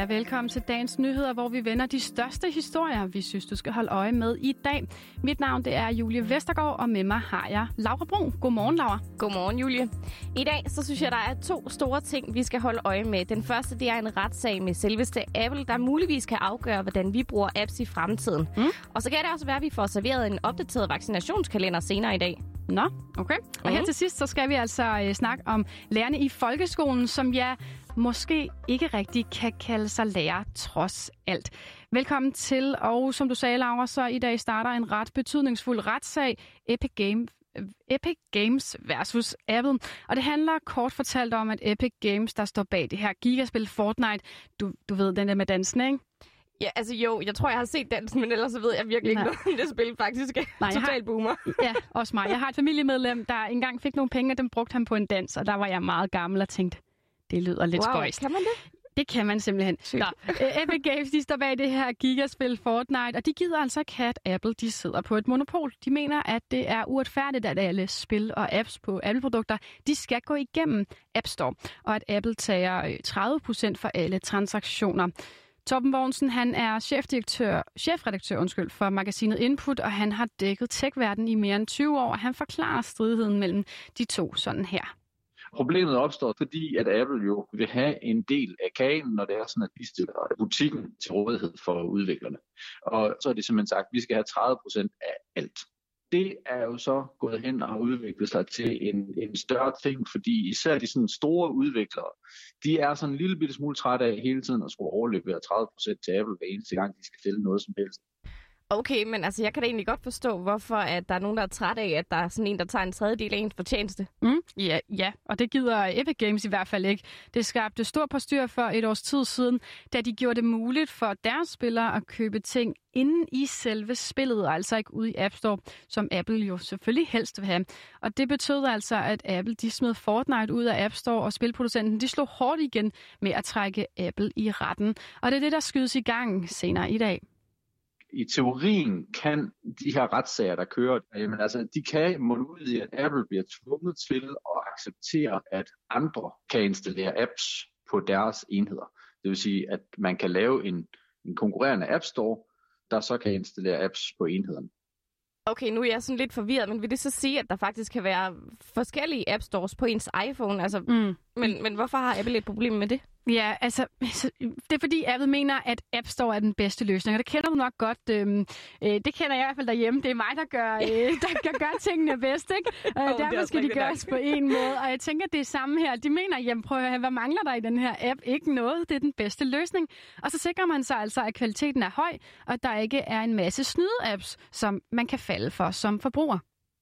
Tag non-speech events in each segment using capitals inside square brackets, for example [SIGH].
Ja, velkommen til dagens nyheder, hvor vi vender de største historier, vi synes, du skal holde øje med i dag. Mit navn det er Julie Vestergaard, og med mig har jeg Laura Brun. Godmorgen, Laura. Godmorgen, Julie. I dag så synes jeg, der er to store ting, vi skal holde øje med. Den første det er en retssag med selveste Apple, der muligvis kan afgøre, hvordan vi bruger apps i fremtiden. Mm. Og så kan det også være, at vi får serveret en opdateret vaccinationskalender senere i dag. Nå, okay. Og mm. her til sidst, så skal vi altså øh, snakke om lærerne i folkeskolen, som ja, måske ikke rigtig kan kalde sig lærer trods alt. Velkommen til, og som du sagde, Laura, så i dag starter en ret betydningsfuld retssag, Epic Game Epic Games versus Apple. Og det handler kort fortalt om, at Epic Games, der står bag det her gigaspil Fortnite, du, du ved, den der med dansen, ikke? Ja, altså jo, jeg tror, jeg har set dansen, men ellers så ved jeg virkelig Nej. ikke noget om det spil faktisk Nej, totalt har... boomer. ja, også mig. Jeg har et familiemedlem, der engang fik nogle penge, og dem brugte han på en dans, og der var jeg meget gammel og tænkte, det lyder lidt wow, skøjst. kan man det? Det kan man simpelthen. Nå, uh, Epic Games de står bag det her gigaspil Fortnite, og de gider altså ikke at Apple de sidder på et monopol. De mener, at det er uretfærdigt, at alle spil og apps på Apple-produkter, de skal gå igennem App Store, og at Apple tager 30% øh, for alle transaktioner. Torben Vognsen, han er chefdirektør, chefredaktør undskyld, for magasinet Input, og han har dækket tech i mere end 20 år, og han forklarer stridigheden mellem de to sådan her. Problemet opstår, fordi at Apple jo vil have en del af kagen, når det er sådan, at de stiller butikken til rådighed for udviklerne. Og så er det simpelthen sagt, at vi skal have 30% af alt. Det er jo så gået hen og udviklet sig til en, en større ting, fordi især de sådan store udviklere, de er sådan en lille bitte smule trætte af hele tiden at skulle overlevere 30% til Apple hver eneste gang, de skal stille noget som helst. Okay, men altså, jeg kan da egentlig godt forstå, hvorfor at der er nogen, der er træt af, at der er sådan en, der tager en tredjedel af ens fortjeneste. Mm, ja, ja, og det gider Epic Games i hvert fald ikke. Det skabte stor postyr for et års tid siden, da de gjorde det muligt for deres spillere at købe ting inden i selve spillet, altså ikke ude i App Store, som Apple jo selvfølgelig helst vil have. Og det betød altså, at Apple de smed Fortnite ud af App Store, og spilproducenten de slog hårdt igen med at trække Apple i retten. Og det er det, der skydes i gang senere i dag i teorien kan de her retssager, der kører, jamen altså, de kan munde ud i, at Apple bliver tvunget til at acceptere, at andre kan installere apps på deres enheder. Det vil sige, at man kan lave en, en konkurrerende App Store, der så kan installere apps på enhederne. Okay, nu er jeg sådan lidt forvirret, men vil det så sige, at der faktisk kan være forskellige App Stores på ens iPhone? Altså, mm. men, men hvorfor har Apple et problem med det? Ja, altså, det er fordi Apple mener, at App Store er den bedste løsning, og det kender du nok godt. Øhm, øh, det kender jeg i hvert fald derhjemme. Det er mig, der gør, øh, [LAUGHS] der, der gør tingene bedst, ikke? Øh, oh, derfor skal de gøres på en måde, og jeg tænker, det er samme her. De mener, jamen prøv at høre, hvad mangler der i den her app? Ikke noget, det er den bedste løsning. Og så sikrer man sig altså, at kvaliteten er høj, og der ikke er en masse snyde-apps, som man kan falde for som forbruger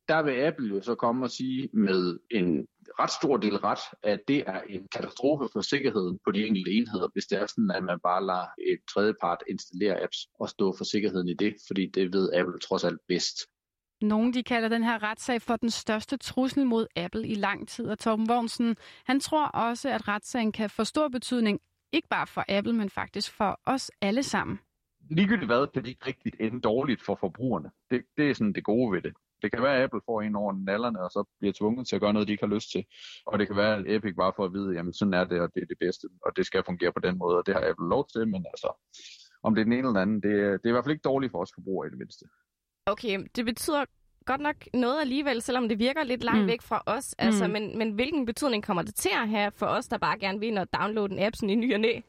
der vil Apple jo så komme og sige med en ret stor del ret, at det er en katastrofe for sikkerheden på de enkelte enheder, hvis det er sådan, at man bare lader et tredjepart installere apps og stå for sikkerheden i det, fordi det ved Apple trods alt bedst. Nogle de kalder den her retssag for den største trussel mod Apple i lang tid, og Torben Vognsen, han tror også, at retssagen kan få stor betydning, ikke bare for Apple, men faktisk for os alle sammen. Ligegyldigt hvad, kan det ikke rigtigt ende dårligt for forbrugerne. Det, det er sådan det gode ved det. Det kan være, at Apple får en over nallerne, og så bliver tvunget til at gøre noget, de ikke har lyst til. Og det kan være, at Epic bare får at vide, jamen sådan er det, og det er det bedste, og det skal fungere på den måde, og det har Apple lov til, men altså, om det er den ene eller anden, det, det er i hvert fald ikke dårligt for os forbrugere i det mindste. Okay, det betyder godt nok noget alligevel, selvom det virker lidt langt mm. væk fra os. Altså, mm. men, men hvilken betydning kommer det til at have for os, der bare gerne vil ind og downloade en app sådan i ny og næ?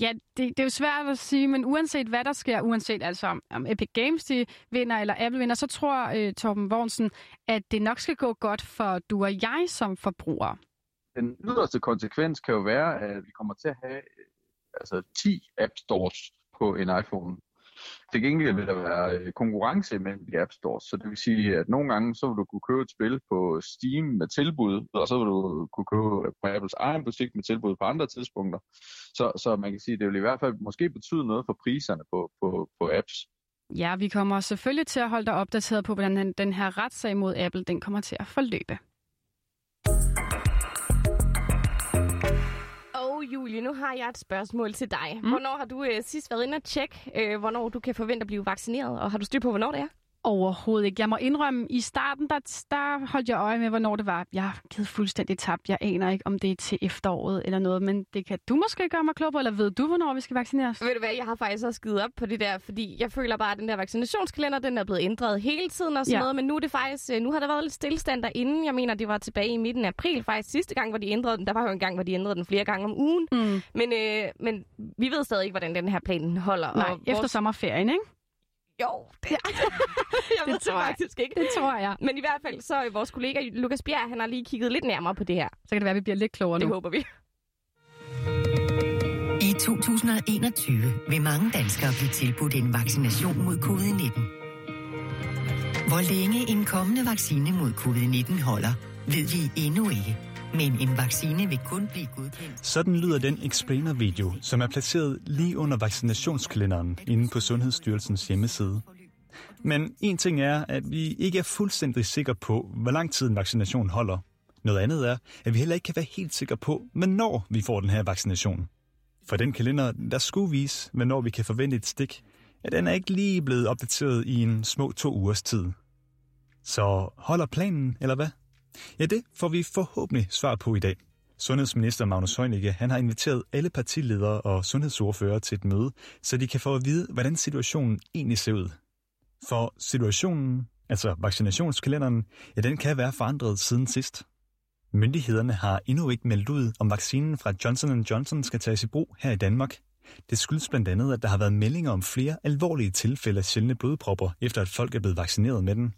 Ja, det, det er jo svært at sige, men uanset hvad der sker, uanset altså om, om Epic Games de vinder eller Apple vinder, så tror øh, Torben Vognsen, at det nok skal gå godt for du og jeg som forbrugere. Den yderste konsekvens kan jo være, at vi kommer til at have øh, altså 10 App Stores på en iPhone. Til gengæld vil der være øh, konkurrence mellem de app stores, så det vil sige, at nogle gange så vil du kunne købe et spil på Steam med tilbud, og så vil du kunne købe på Apples egen butik med tilbud på andre tidspunkter. Så, så man kan sige, at det vil i hvert fald måske betyde noget for priserne på, på, på apps. Ja, vi kommer selvfølgelig til at holde dig opdateret på, hvordan den her retssag mod Apple den kommer til at forløbe. Julie, nu har jeg et spørgsmål til dig. Mm. Hvornår har du øh, sidst været inde og tjekke, øh, hvornår du kan forvente at blive vaccineret, og har du styr på, hvornår det er? Overhovedet ikke. Jeg må indrømme, i starten, der, der holdt jeg øje med, hvornår det var. Jeg har givet fuldstændig tabt. Jeg aner ikke, om det er til efteråret eller noget, men det kan du måske gøre mig klog på, eller ved du, hvornår vi skal vaccineres? Ved du hvad, jeg har faktisk også givet op på det der, fordi jeg føler bare, at den der vaccinationskalender, den er blevet ændret hele tiden og sådan ja. noget, men nu er det faktisk, øh, nu har der været lidt stillestand derinde. Jeg mener, det var tilbage i midten af april faktisk sidste gang, hvor de ændrede den. Der var jo en gang, hvor de ændrede den flere gange om ugen. Mm. Men, øh, men vi ved stadig ikke, hvordan den her plan holder. Nej, og efter vores... sommerferien, ikke? Jo, det, [LAUGHS] jeg det ved tror det faktisk ikke. Det tror jeg. Men i hvert fald, så er vores kollega Lukas Bjerg, han har lige kigget lidt nærmere på det her. Så kan det være, at vi bliver lidt klogere nu. Det håber vi. I 2021 vil mange danskere blive tilbudt en vaccination mod covid-19. Hvor længe en kommende vaccine mod covid-19 holder, ved vi endnu ikke men en vaccine vil kun blive godkendt. Sådan lyder den explainer-video, som er placeret lige under vaccinationskalenderen inde på Sundhedsstyrelsens hjemmeside. Men en ting er, at vi ikke er fuldstændig sikre på, hvor lang tid en vaccination holder. Noget andet er, at vi heller ikke kan være helt sikre på, hvornår vi får den her vaccination. For den kalender, der skulle vise, hvornår vi kan forvente et stik, at den er ikke lige blevet opdateret i en små to ugers tid. Så holder planen, eller hvad? Ja, det får vi forhåbentlig svar på i dag. Sundhedsminister Magnus Heunicke han har inviteret alle partiledere og sundhedsordfører til et møde, så de kan få at vide, hvordan situationen egentlig ser ud. For situationen, altså vaccinationskalenderen, ja, den kan være forandret siden sidst. Myndighederne har endnu ikke meldt ud, om vaccinen fra Johnson Johnson skal tages i brug her i Danmark. Det skyldes blandt andet, at der har været meldinger om flere alvorlige tilfælde af sjældne blodpropper, efter at folk er blevet vaccineret med den.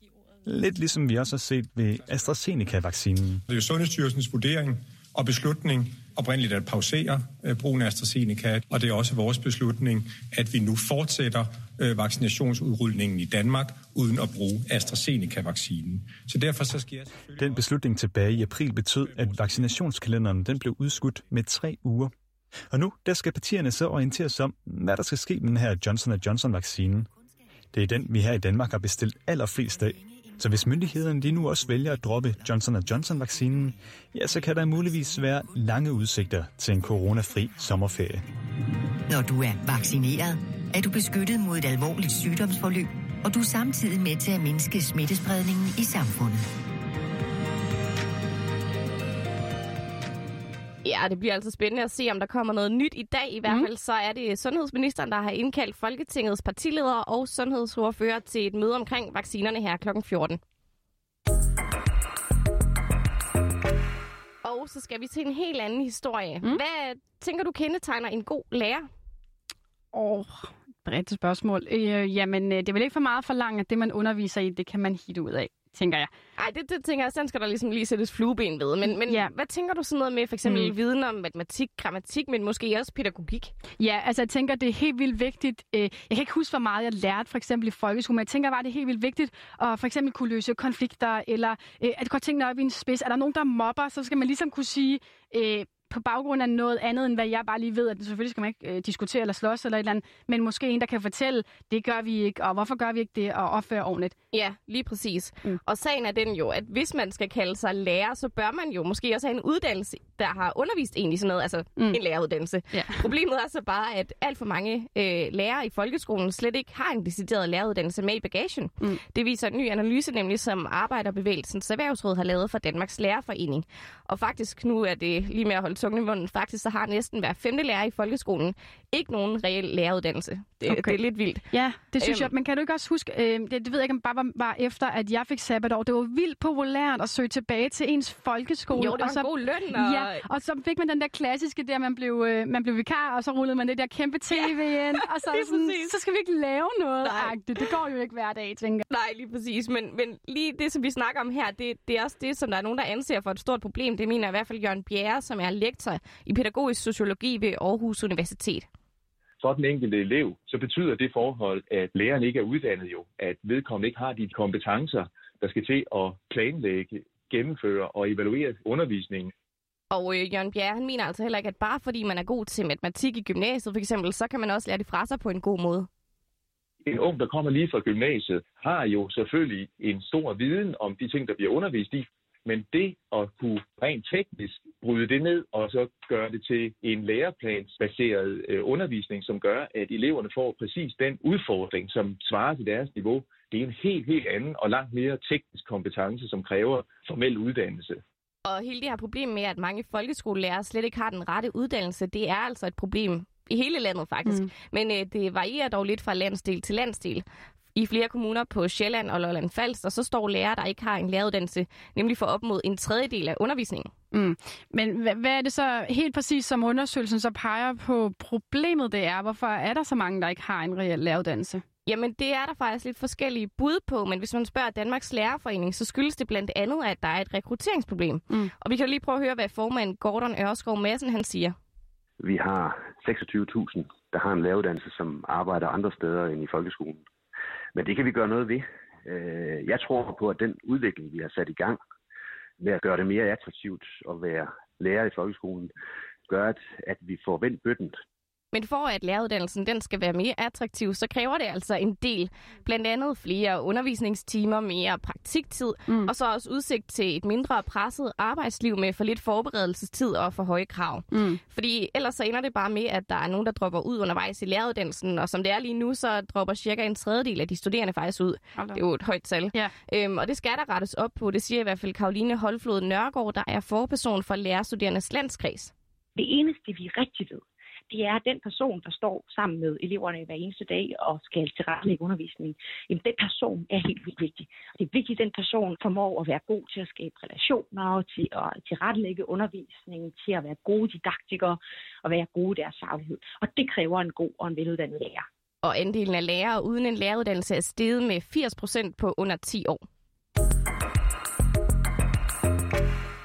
Lidt ligesom vi også har set ved AstraZeneca-vaccinen. Det er jo Sundhedsstyrelsens vurdering og beslutning oprindeligt at pausere øh, brugen af AstraZeneca, og det er også vores beslutning, at vi nu fortsætter øh, vaccinationsudrulningen i Danmark uden at bruge AstraZeneca-vaccinen. Så derfor så sker Den beslutning tilbage i april betød, at vaccinationskalenderen den blev udskudt med tre uger. Og nu der skal partierne så orienteres om, hvad der skal ske med den her Johnson Johnson-vaccine. Det er den, vi her i Danmark har bestilt allerflest af, så hvis myndighederne lige nu også vælger at droppe Johnson Johnson-vaccinen, ja, så kan der muligvis være lange udsigter til en coronafri sommerferie. Når du er vaccineret, er du beskyttet mod et alvorligt sygdomsforløb, og du er samtidig med til at mindske smittespredningen i samfundet. Ja, det bliver altså spændende at se, om der kommer noget nyt i dag. I hvert mm. fald så er det sundhedsministeren, der har indkaldt Folketingets partiledere og sundhedsordfører til et møde omkring vaccinerne her kl. 14. Og så skal vi til en helt anden historie. Mm. Hvad tænker du kendetegner en god lærer? Åh, oh, bredt spørgsmål. Øh, jamen, øh, det er vel ikke for meget for langt, at det, man underviser i, det kan man hitte ud af tænker jeg. Nej, det, det tænker jeg, sådan skal der ligesom lige sættes flueben ved. Men, men ja. hvad tænker du sådan noget med for eksempel mm. viden om matematik, grammatik, men måske også pædagogik? Ja, altså jeg tænker, det er helt vildt vigtigt. Øh, jeg kan ikke huske, hvor meget jeg lærte for eksempel i folkeskolen, men jeg tænker bare, det er helt vildt vigtigt at for eksempel kunne løse konflikter, eller øh, at godt tænke op i en spids. Er der nogen, der mobber, så skal man ligesom kunne sige, øh, på baggrund af noget andet, end hvad jeg bare lige ved, at selvfølgelig skal man ikke øh, diskutere eller slås eller et eller andet, men måske en, der kan fortælle, det gør vi ikke, og hvorfor gør vi ikke det, og opføre ordentligt. Ja, lige præcis. Mm. Og sagen er den jo, at hvis man skal kalde sig lærer, så bør man jo måske også have en uddannelse, der har undervist egentlig sådan noget, altså mm. en læreruddannelse. Ja. [LAUGHS] Problemet er så bare, at alt for mange øh, lærere i folkeskolen slet ikke har en decideret læreruddannelse med i bagagen. Mm. Det viser en ny analyse, nemlig som Arbejderbevægelsens Erhvervsråd har lavet for Danmarks Lærerforening. Og faktisk, nu er det lige med at holde tungen i munden, faktisk så har næsten hver femte lærer i folkeskolen ikke nogen reel læreruddannelse. Det, okay. det er lidt vildt. Ja, det synes øhm, jeg. Men kan du ikke også huske, øh, det, det ved jeg ikke, om bare var, var efter, at jeg fik sabbatår. Det var vildt populært at søge tilbage til ens folkeskole. Jo, det var og så, god løn. Og... Ja, og så fik man den der klassiske der, man blev, øh, man blev vikar, og så rullede man det der kæmpe tv ja. ind, og så, [LAUGHS] sådan, så skal vi ikke lave noget. Nej. Det, det går jo ikke hver dag, tænker jeg. Nej, lige præcis. Men, men lige det, som vi snakker om her, det, det er også det, som der er nogen, der anser for et stort problem. Det mener i hvert fald Jørgen Bjerre, som er lektor i pædagogisk sociologi ved Aarhus Universitet for den enkelte elev, så betyder det forhold, at læreren ikke er uddannet jo, at vedkommende ikke har de kompetencer, der skal til at planlægge, gennemføre og evaluere undervisningen. Og øh, Jørgen Bjerre, han mener altså heller ikke, at bare fordi man er god til matematik i gymnasiet for eksempel, så kan man også lære det fra sig på en god måde. En ung, der kommer lige fra gymnasiet, har jo selvfølgelig en stor viden om de ting, der bliver undervist i, Men det at kunne rent teknisk bryde det ned og så gøre det til en læreplansbaseret øh, undervisning, som gør, at eleverne får præcis den udfordring, som svarer til deres niveau, det er en helt, helt anden og langt mere teknisk kompetence, som kræver formel uddannelse. Og hele det her problem med, at mange folkeskolelærere slet ikke har den rette uddannelse, det er altså et problem i hele landet faktisk. Mm. Men øh, det varierer dog lidt fra landsdel til landsdel. I flere kommuner på Sjælland og Lolland Falster, så står lærere, der ikke har en læreruddannelse, nemlig for op mod en tredjedel af undervisningen. Mm. Men hvad, hvad er det så helt præcis, som undersøgelsen så peger på problemet det er? Hvorfor er der så mange, der ikke har en reel læreruddannelse? Jamen, det er der faktisk lidt forskellige bud på, men hvis man spørger Danmarks Lærerforening, så skyldes det blandt andet, at der er et rekrutteringsproblem. Mm. Og vi kan lige prøve at høre, hvad formand Gordon Ørskov Madsen han siger. Vi har 26.000, der har en læreruddannelse, som arbejder andre steder end i folkeskolen. Men det kan vi gøre noget ved. Øh, jeg tror på, at den udvikling, vi har sat i gang med at gøre det mere attraktivt at være lærer i folkeskolen, gør, at vi får vendt bøtten men for at læreruddannelsen den skal være mere attraktiv, så kræver det altså en del. Blandt andet flere undervisningstimer, mere praktiktid, mm. og så også udsigt til et mindre presset arbejdsliv med for lidt forberedelsestid og for høje krav. Mm. Fordi ellers så ender det bare med, at der er nogen, der dropper ud undervejs i læreruddannelsen, og som det er lige nu, så dropper cirka en tredjedel af de studerende faktisk ud. Hold det er jo et højt tal. Ja. Øhm, og det skal der rettes op på, det siger i hvert fald Karoline Holflod Nørgaard, der er forperson for lærerstuderendes landskreds. Det eneste, vi rigtig ved, det er den person, der står sammen med eleverne hver eneste dag og skal tilrettelægge undervisning. Jamen, den person er helt vildt vigtig. Det er vigtigt, at den person formår at være god til at skabe relationer, til at tilrettelægge undervisningen, til at være gode didaktikere og være gode i deres faglighed. Og det kræver en god og en veluddannet lærer. Og andelen af lærere uden en læreruddannelse er steget med 80 procent på under 10 år.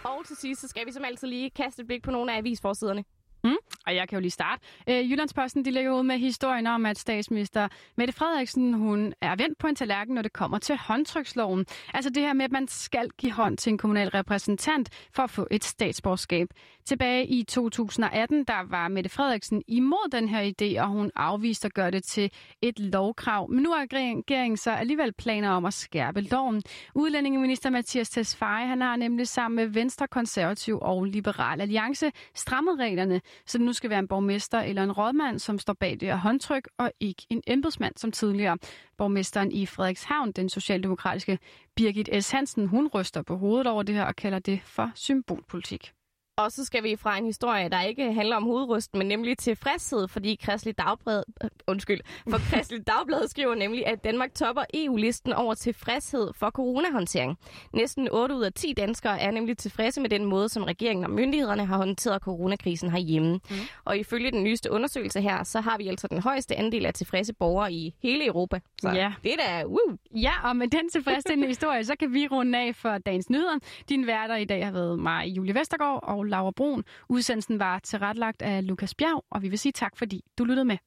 Og til sidst, så skal vi som altid lige kaste et blik på nogle af avisforsiderne. Mm. Og jeg kan jo lige starte. Øh, Jyllandsposten de ligger ud med historien om, at statsminister Mette Frederiksen hun er vendt på en tallerken, når det kommer til håndtryksloven. Altså det her med, at man skal give hånd til en kommunal repræsentant for at få et statsborgerskab. Tilbage i 2018, der var Mette Frederiksen imod den her idé, og hun afviste at gøre det til et lovkrav. Men nu har regeringen så alligevel planer om at skærpe loven. Udlændingeminister Mathias Tesfaye, han har nemlig sammen med Venstre, Konservativ og Liberal Alliance strammet reglerne, så det nu skal være en borgmester eller en rådmand, som står bag det her håndtryk, og ikke en embedsmand som tidligere. Borgmesteren i Frederikshavn, den socialdemokratiske Birgit S. Hansen, hun ryster på hovedet over det her og kalder det for symbolpolitik. Og så skal vi fra en historie, der ikke handler om hovedrysten, men nemlig tilfredshed, fordi Kristelig Dagblad, øh, undskyld, for [LAUGHS] Kristelig Dagblad skriver nemlig, at Danmark topper EU-listen over tilfredshed for coronahåndtering. Næsten 8 ud af 10 danskere er nemlig tilfredse med den måde, som regeringen og myndighederne har håndteret coronakrisen herhjemme. Mm. Og ifølge den nyeste undersøgelse her, så har vi altså den højeste andel af tilfredse borgere i hele Europa. Så ja. det er da, woo! Ja, og med den tilfredsstillende historie, så kan vi runde af for dagens nyheder. Din værter i dag har været mig, Julie Vestergaard og Laura Brun. Udsendelsen var tilrettelagt af Lukas Bjerg, og vi vil sige tak, fordi du lyttede med.